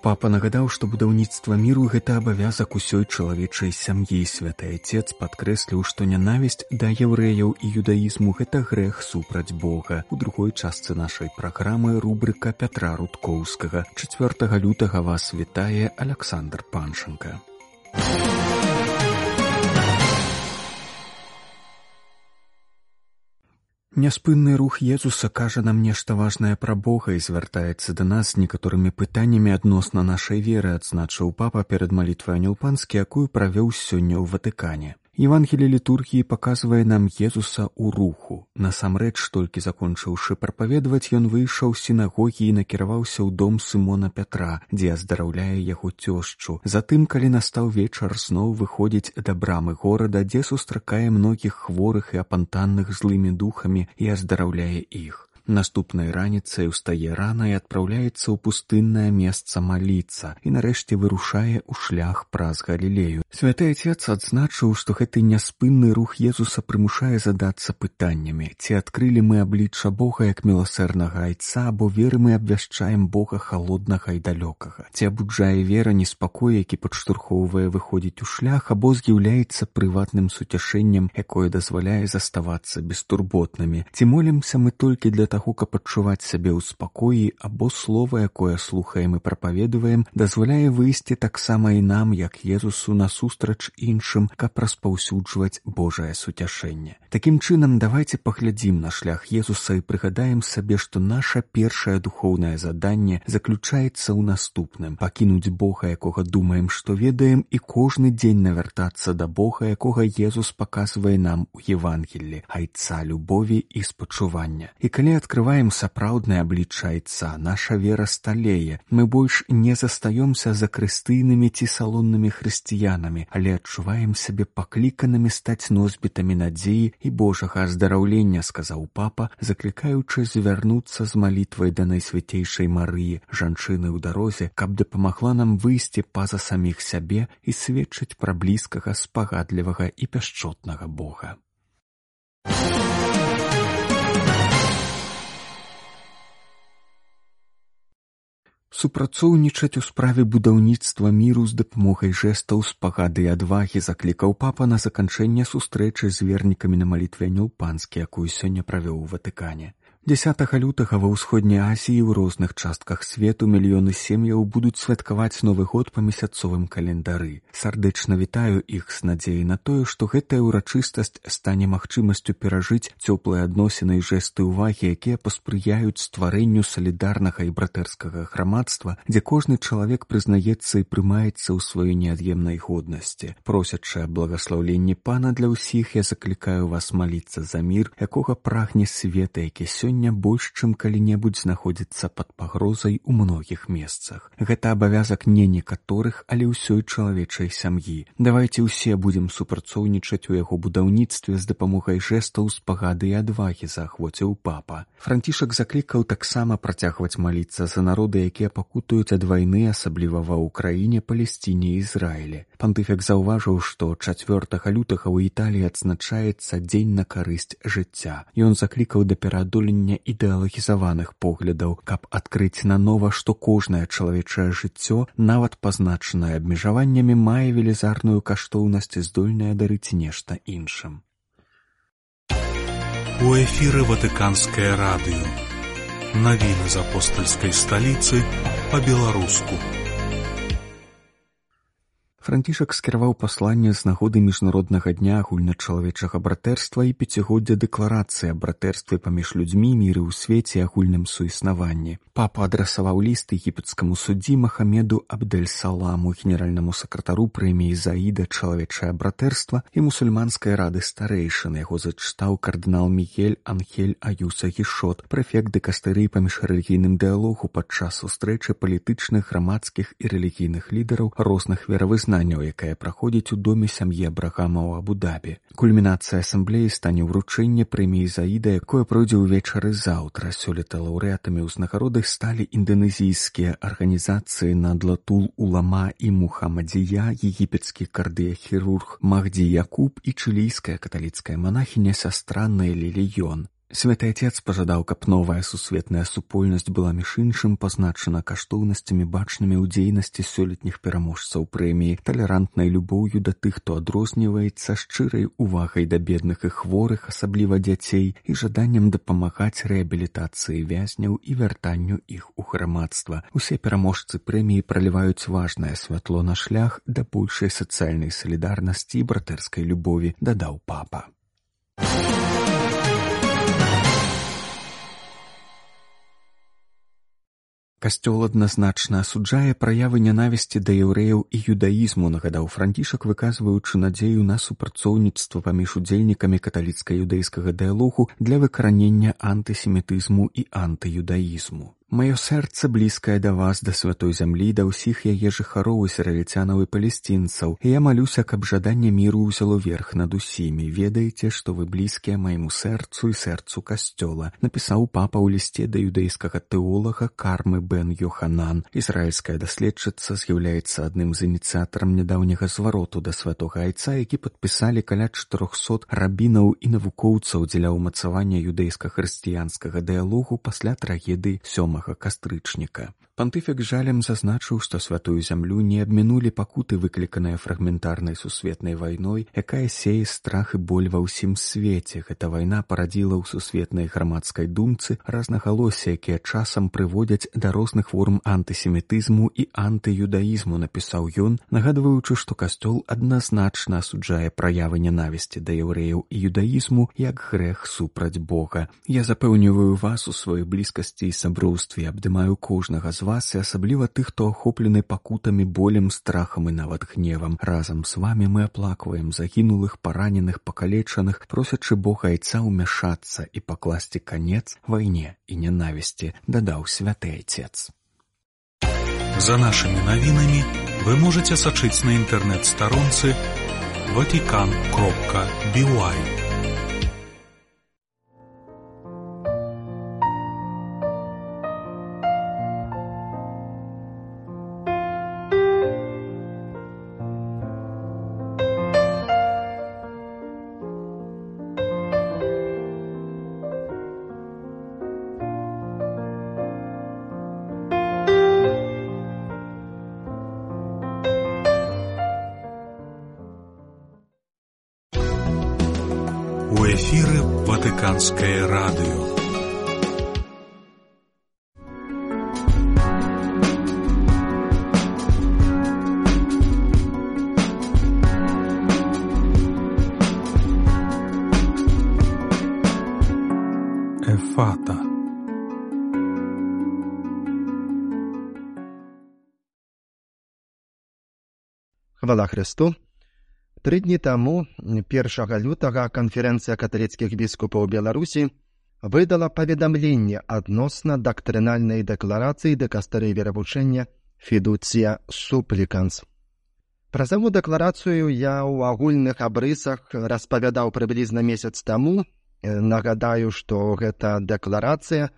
Папа нагадаў, што будаўніцтва міру гэта абавязак усёй чалавечай сям'і святы отец падкрэсліў, што нянавісць да яўрэяў і юдаізму гэта грэх супраць Бога. У другой частцы нашай праграмы рубрыка Пятра рудкоўскага 4 лютага вас вітае Александр Паншанка. Няспынны рух Езуса кажа нам нешта важнае пра Бога і звяртаецца да нас некаторымі пытаннямі адносна нашай веры, адзначыў папа перад малітвай анёлпанскі, якую правёў сёння ў Ватыкане. Евангелі літургіі паказвае нам Езуса ў руху. Насамрэч, толькі закончыўшы прапаведваць, ён выйшаў з сінагогі і накіраваўся ў дом Сымона Пятра, дзе аздараўляе яго цёшчу. Затым, калі настаў вечар зноў выходзіць да брамы горада, дзе сустракае многіх хворых і апантанных злымі духамі і аздараўляе іх. Наступнай раніцай устае рана і адпраўляецца ў пустыннае месца маліцца і нарэшце вырушае ў шлях праз галілею. Святы отец адзначыў, што гэты няспынны рух Езуса прымушае задацца пытаннямі, ці адкрылі мы аблічча Бога як міласэрнага айца, або веры мы абвяшчаем Бога халоднага і далёкага. Ці абуджае вера неспакой, які падштурхоўвае выходзіць у шлях або з'яўляецца прыватным суцяшэннем, якое дазваляе заставацца бестурботнымі. Ці молімся мы толькі для таго, каб адчуваць сябе ў спакоі або слова, якое слухаем і прапаведваем, дазваляе выйсці таксама і нам, як Езусу насустрач іншым, каб распаўсюджваць Божае суцяшэнне. Такім чынам давайте паглядзім на шлях Езуса і прыгадаем сабе, што наша першае духоўнае заданне заключаецца ў наступным пакінуць Бога, якога думаем, што ведаем і кожны дзень навяртацца да Бога, якога Езус паказвае нам у Евангеллі, айца любові і спачування. І калі открываем сапраўднае аблічча айца наша вера сталее. Мы больш не застаёмся за крыстыйнымі ці салоннымі хрысціянамі але адчуваем сябе пакліканымі стаць носьбітамі надзеі і божага аздараўлення сказаў папа заклікаючы звярнуцца з малітвай да найсвяцейшай марыі жанчыны ў дарозе каб дапамагла нам выйсці па-за саміх сябе і сведчыць пра блізкага спагадлівага і пяшчотнага бога супрацоўнічаць у справе будаўніцтва міру з дапамогай жэстаў спагады і адвагі заклікаў папа на заканчэнне сустрэчы з вернікамі на малітвеню панскі якую сёння правёў у ватыкане 10 лютага ва ўсходняй азіі ў розных частках свету мільёны сем'яў будуць святкаваць новы год па месяцовым календары. Сардэчна вітаю іх з надзеяй на тое што гэтая ўрачыстасць стане магчымасцю перажыць цёплыя адносіны і жэсты ўвагі якія паспрыяюць стварэнню салідарнага і братэрскага грамадства дзе кожны чалавек прызнаецца і прымаецца ў сваёй неад'емнай годнасці. Просячы благаслаўленні пана для ўсіх я заклікаю вас маліцца за мір якога прагне света які сёння сёння больш чым калі-небудзь знаходзіцца пад пагрозай у многіх месцах. Гэта абавязак не некаторых, але ўсёй чалавечай сям'і. Давайте ўсе будзем супрацоўнічаць у яго будаўніцтве з дапамогай жэстаў спагады і адвагі заахвоціў папа. Францішак заклікаў таксама працягваць маліцца за народы, якія пакутаюць ад вайны асабліва ва ўкраіне палесціне і ізраіле. Пантыфек заўважыў, што 4 лютага ў італіі адзначаецца дзень на карысць жыцця. Ён заклікаў да пераадолення стварэння ідэалагізаваных поглядаў, каб адкрыць нанова, што кожнае чалавечае жыццё, нават пазначанае абмежаваннямі мае велізарную каштоўнасць і здольная дарыць нешта іншым. У эфіры ватыканскае радыё. Навіны з апостальскай сталіцы па-беларуску. Францішак скіраваў пасланне з нагоды міжнароднага дня агульначалавечага братэрства і пяцігоддзя дэкларацыі аб братэрстве паміж людзьмі міры ў свеце агульным суіснаванні. Папа адрасаваў ліст егіпецкаму суддзі Махамеду Абдэль-саламу генеральнаму сакратару прэміі заіда чалавечае братэрства і мусульманскай рады старэйшын яго зачытаў кардынал Мігель Анхель Аюса Гішот, прэфект дэкастыры па міжрэлігійным дыалогу падчас сустрэчы палітычных грамадскіх і рэлігійных лідараў розных веравызнаных вызнанняў, якая праходзіць у доме сям'і абрагама ў абудабе. Кульмінацыя асамблеі стане ўручэнне прэміі заіда, якое пройдзе ўвечары заўтра сёлета лаўрэатамі ўзнагароды сталі інданезійскія арганізацыі надлатул улама і мухамадзія егіпецкі кардыяхірург магдзі якуб і чылійская каталіцкая манахіня сястранная ліліён Святы отец пажадаў, каб новая сусветная супольнасць была між іншым пазначана каштоўнасцямі бачнымі ў дзейнасці сёлетніх пераможцаў прэміі, талерантнай любоўю да тых, хто адрозніваецца шчырай увагай да бедных і хворых, асабліва дзяцей і жаданнем дапамагаць рэабілітацыі вязняў і вяртанню іх у грамадства. Усе пераможцы прэміі праліваюць важнае святло на шлях да большай сацыяльнай салідарнасці і братэрскай любові, дадаў папа. Касцёл адназначна асуджае праявы нянавісці да еўрэяў і юдаізму нагадаў францішак выказваючы надзею на супрацоўніцтва паміж удзельнікамі каталіцка-юдэйскага дыялогу для выкаранення антысемітызму і антыюдаізму Маё сэрца блізкае да вас да святой зямлі да ўсіх яе жыхароў ізраільцянаў і палесцінцаў і я малюся каб жаданне міру ўзяло верх над усімі. Ведаеце што вы блізкія майму сэрцу і сэрцу касцёла напісаў папа ў лісце да юдэйскага тэолага кармы бен йоханан. Ізраільская даследчыца з'яўляецца адным з ініцыятарам нядаўняга звароту да святога айца які падпісалі каля чатырохсот рабінаў і навукоўцаў дзеля ўмацавання юдэйска-хрысціянскага дыялогу пасля трагедыі сёма самага кастрычніка. Пантыфік жалем зазначыў, што святую зямлю не абмінулі пакуты выкліканыя фрагментарнай сусветнай вайной, якая сее страх і боль ва ўсім свеце. Гэта вайна парадзіла ў сусветнай грамадскай думцы разнагалосе, якія часам прыводзяць да розных форм антысемітызму і антыюдаізму, напісаў ён, нагадваючы, што касцёл адназначна асуджае праявы нянавісці да яўрэяў і юдаізму як грэх супраць Бога. Я запэўніваю вас у сваёй блізкасці і саброўстве абдымаю кожнага з вас і асабліва тых, хто ахоплены пакутамі болем страхам і нават гневам. Разам з вами мы аплакваем загінулых параненых пакалечаных, просячы Бога айца ўмяшацца і пакласці канец вайне і нянавісці, дадаў святы айцец. За нашымі навінамі вы можете сачыць на інтэрнэт-старонцы Ватикан кропка Бюай. Ватыканскае радыё. Эфата. Хвала Христу. Тры дні таму першага лютага канферэнцыя каталіцкіх біскупаў Беларусі выдала паведамленне адносна дактрынальнай дэкларацыі дэкастары веравучэння фідуцыя супліканс. Пра саму дэкларацыю я ў агульных абрысах распавядаў прыблізна месяц таму. Нагадаю, што гэта дэкларацыя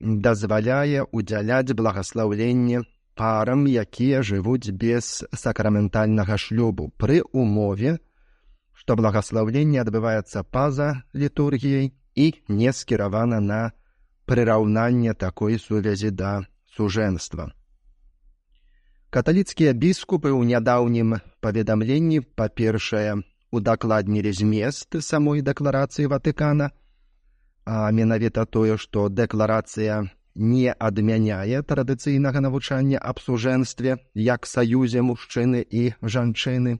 дазваляе ўдзяляць благаслаўленне парам, якія жывуць без сакраментальнага шлюбу пры умове, што благаслаўленне адбываецца па-за літургіяй і не скіравана на прыраўнанне такой сувязі да сужэнства. Каталіцкія біскупы ў нядаўнім паведамленні па-першае удакладнілі змест самой дэкларацыі Ватыкана, а менавіта тое, што дэкларацыя не адмяняе традыцыйнага навучання аб сужэнстве як саюзе мужчыны і жанчыны.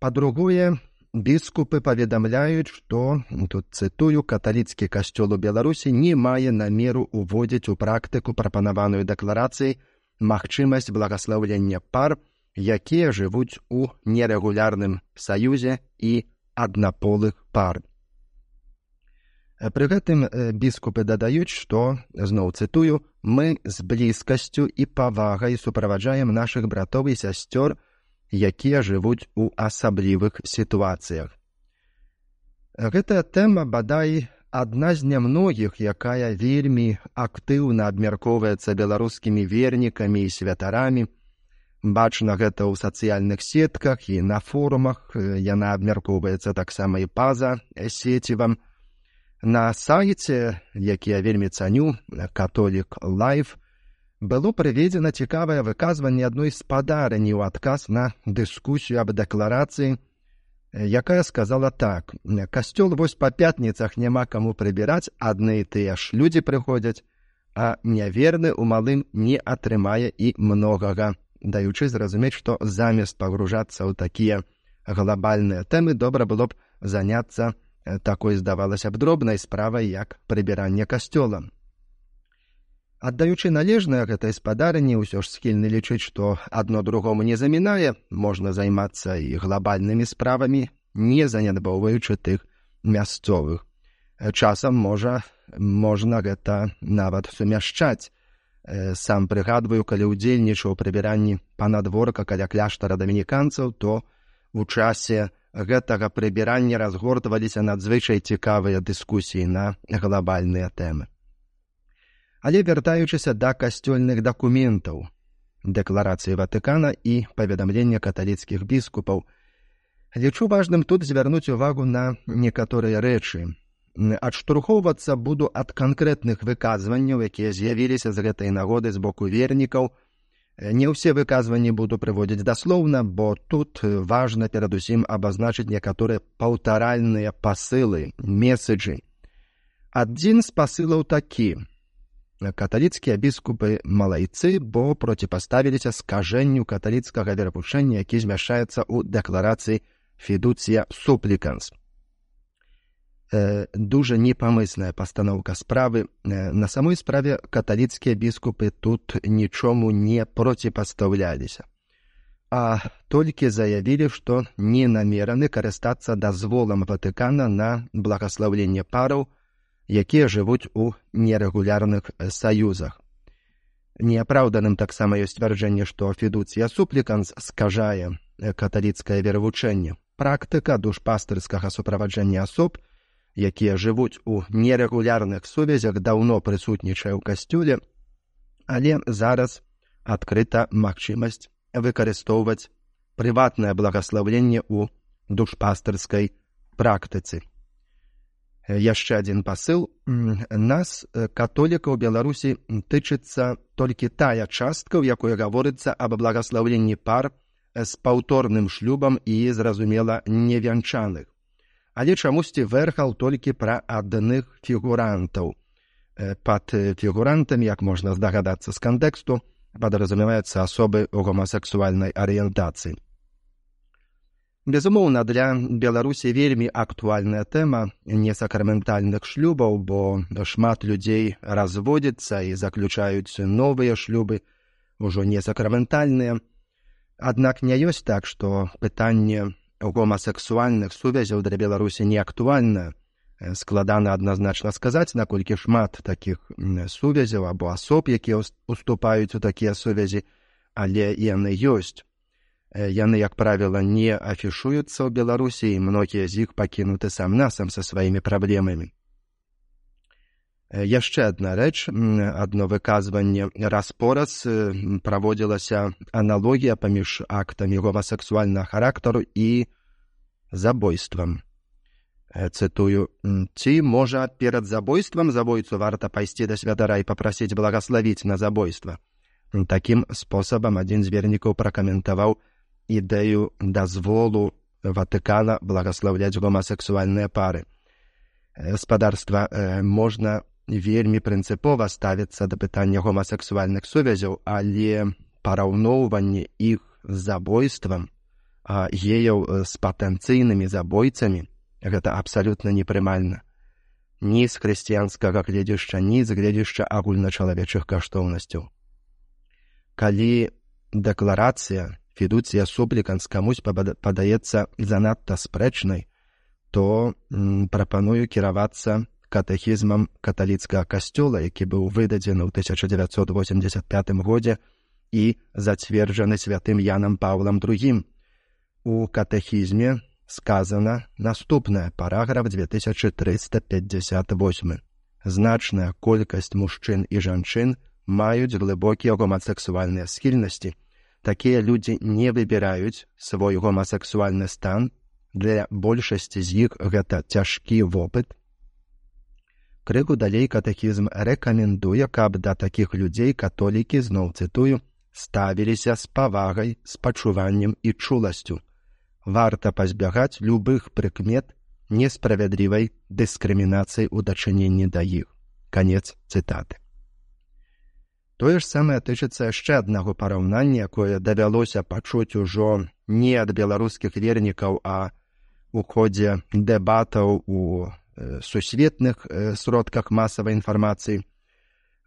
Па-другое, біскупы паведамляюць, што тут цытую каталіцкі касцёл у Беларусі не мае намеру ўводзіць у практыку прапанаваную дэкларацыі магчымасць благаслаўлення пар, якія жывуць у нерэгулярным саюзе і аднаполых пар. Пры гэтым біскупы дадаюць, што зноў цытую мы з блізкасцю і павагай суправаджаем нашых братоў і сясцёр, якія жывуць у асаблівых сітуацыях. Гэтая тэма бадай адна з нямногіх, якая вельмі актыўна абмяркоўваецца беларускімі вернікамі і святарамі. Бачна гэта ў сацыяльных сетках і на форумах яна абмяркоўваецца таксама і паза сецівам. На сайце, які я вельмі цаню католік лайф, было прыведзена цікавае выказванне адной спадарні ў адказ на дыскусію аб дэкларацыі, якая сказала так: касцёл вось па пятніцах няма каму прыбіраць, адны і тыя ж людзі прыходзяць, а няверны ў малым не атрымае і многага, даючы зразумець, што замест пагружацца ў такія глобальныя тэмы добра было б заняцца такой здавалася б дробнай справай як прыбіранне касцёла аддаючы належнае гэтай спадарні ўсё ж схільны лічыць што адно другому не замінае можна займацца і глобальнымі справамі не занядбоўваючы тых мясцовых. Часам можа можна гэта нават сумяшчаць. Сам прыгадваю калі ўдзельнічаў прыбіранні панадворка каля кляштара дамініканцаў то у часе гэтага прыбірання разгортваліся надзвычай цікавыя дыскусіі на глобальныя тэмы. Але вяртаючыся да касцёльных дакументаў, дэкларацыі Ватыкана і паведамлення каталіцкіх біскупаў, лічу важным тут звярнуць увагу на некаторыя рэчы. Адштурхоўвацца буду ад канкрэтных выказванняў, якія з'явіліся з гэтай нагоды з боку вернікаў, Не ўсе выказванні буду прыводзіць даслоўна, бо тут важна перадусім абазначыць некаторыя паўтаральныя пасылы, месаджы. Адзін з пасылаў такі. Каталіцкія біскупы малайцы, бо проціпаставіліся скажэнню каталіцкага верапушэння, які змяшаецца ў дэкларацыі фідуцыя супліканс э, дужа непамысная пастаноўка справы. Э, на самой справе каталіцкія біскупы тут нічому не проціпастаўляліся а толькі заявілі што не намераны карыстацца дазволам ватыкана на благаслаўленне параў якія жывуць у нерэгулярных саюзах неапраўданым таксама ёсць сцвярджэнне што фідуцыя супліканс скажае каталіцкае веравучэнне практыка душпастырскага суправаджэння асоб якія жывуць у нерэгулярных сувязях даўно прысутнічае ў касцюле, але зараз адкрыта магчымасць выкарыстоўваць прыватнае благаслаўленне ў душпастырскай практыцы. Яшчэ адзін пасыл нас католікаў беларусі тычыцца толькі тая частка, у якой гаворыцца аб благаслаўленні пар з паўторным шлюбам і зразумела невянчаных але чамусьці вэрхал толькі пра адных фігурантаў. Пад фігурантамі, як можна здагадацца з кантэксту, падразумяваюцца асобы ў гомасексуальнай арыентацыі. Безумоўна, для Беларусі вельмі актуальная тэма несакраментальных шлюбаў, бо шмат людзей разводзіцца і заключаюць новыя шлюбы, ужо несакраментальныя. Аднак не ёсць так, што пытанне гомасексуальных сувязяў для беларусі не актуальна складана адназначна сказаць наколькі шмат такіх сувязяў або асоб якія уступаюць у такія сувязі але яны ёсць. Яны як правіла не афішуюцца ў беларусі і многія з іх пакінуты сам насам са сваімі праблемамі яшчэ адна рэч адно выказванне распораз праводзілася аналогія паміж актамі гомасексуальнага характару і забойствам цытую ці можа перад забойствам забойцу варта пайсці да святара і папрасіць благаславіць на забойства такім спосабам адзін з вернікаў пракаментаваў ідэю дазволу ватыкана благаслаўляць гомасексуальныя пары спадарства можна вельмі прынцыпова ставіцца да пытання гомасексуальных сувязяў, але параўноўванне іх з забойствам геяў з патэнцыйнымі забойцамі гэта абсалютна непрымальна. Ні з хрысціянскага гледзяшча, ні з гледзяшча агульначалавечых каштоўнасцяў. Калі дэкларацыя фідуцыя супліканс камусь падаецца занадта спрэчнай, то прапаную кіравацца катэхізмам каталіцкага касцёла, які быў выдадзены ў 1985 годзе і зацверджаны святым янам паўлам другім, у катэхізме сказана наступная параграф 2358 значная колькасць мужчын і жанчын маюць глыбокія гомасексуальныя схільнасці такія людзі не выбіраюць свой гомасексуальны стан. Для большасці з іх гэта цяжкі вопыт крыгу далей катэхізм рэкамендуе каб да такіх людзей католікі зноў цытую ставіліся з павагай з пачуваннем і чуласцю варта пазбягаць любых прыкмет несправядлівай дыскрымінацыі ў дачыненні да іх. Канец цытаты. Тое ж самае тычыцца яшчэ аднаго параўнання якое давялося пачуць ужо не ад беларускіх вернікаў а у ходзе дэбатаў у сусветных э, сродках масавай інфармацыі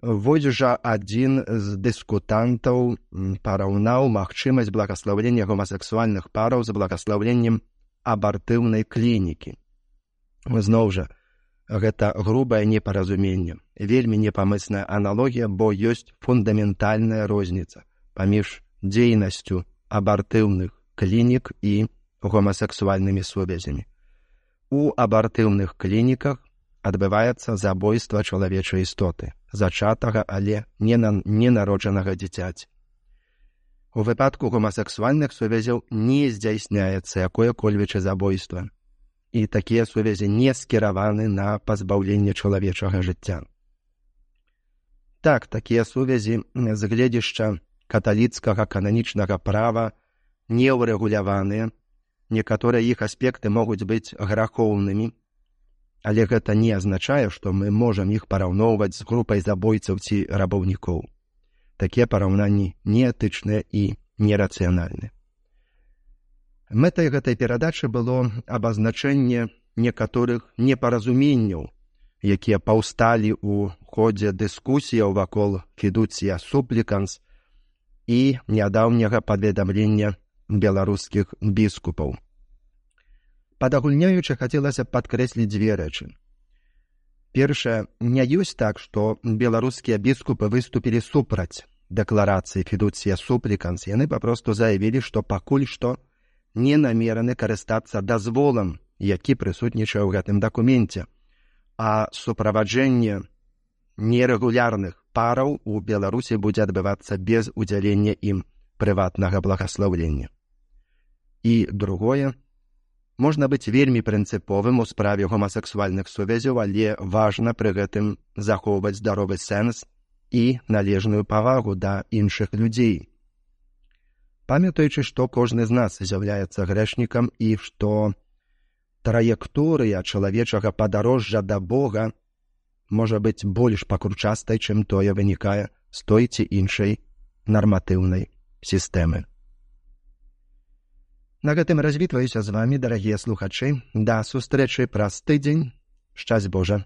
Вось жа адзін з дыскутантаў параўнаў магчымасць благаслаўлення гомасексуальных параў з благаслаўленнем абартыўнай клінікі. Зноў жа, гэта грубае непаразуменне, вельмі непамысная аналогія, бо ёсць фундаментальная розніца паміж дзейнасцю абартыўных клінік і гомасексуальнымі сувязямі. У абартыўных клініках адбываецца забойства чалавечай істоты зачатага, але не на ненароджанага дзіцяці. У выпадку гомасексуальных сувязяў не здзяйсняецца якое-кольвіча забойства, і такія сувязі не скіраваны на пазбаўленне чалавечага жыцця. Так, такія сувязі з гледзішча каталіцкага кананічнага права не ўрэгуляваныя, некаторыя іх аспекты могуць быць грахоўнымі, але гэта не азначае, што мы можам іх параўноўваць з групай забойцаў ці рабаўнікоў. Такія параўнанні неэтычныя і нерацыянальны. Мэтай гэтай перадачы было абазначэнне некаторых непаразуменняў, якія паўсталі ў ходзе дыскусіяў вакол фідуцыя супліканс і нядаўняга паведамлення беларускіх біскупаў падагульняючы хацелася падкрэсліць дзве рэчы. Першае, не ёсць так, што беларускія біскупы выступілі супраць дэкларацыі фідуцыя супліканс. Яны папросту заявілі, што пакуль што не намераны карыстацца дазволам, які прысутнічае ў гэтым дакуменце, а суправаджэнне нерэгулярных параў у Беларусі будзе адбывацца без удзялення ім прыватнага благаслаўлення. І другое, можна быць вельмі прынцыповым у справе гомасексуальных сувязяў, але важна пры гэтым захоўваць здаровы сэнс і належную павагу да іншых людзей. Памятаючы, што кожны з нас з'яўляецца грэшнікам і што траекторыя чалавечага падарожжа да Бога можа быць больш пакручастай, чым тое вынікае з той ці іншай нарматыўнай сістэмы. На гэтым развітваюся з вами дарагія слухачы да сустрэчы праз тыдзень шчасць Божа.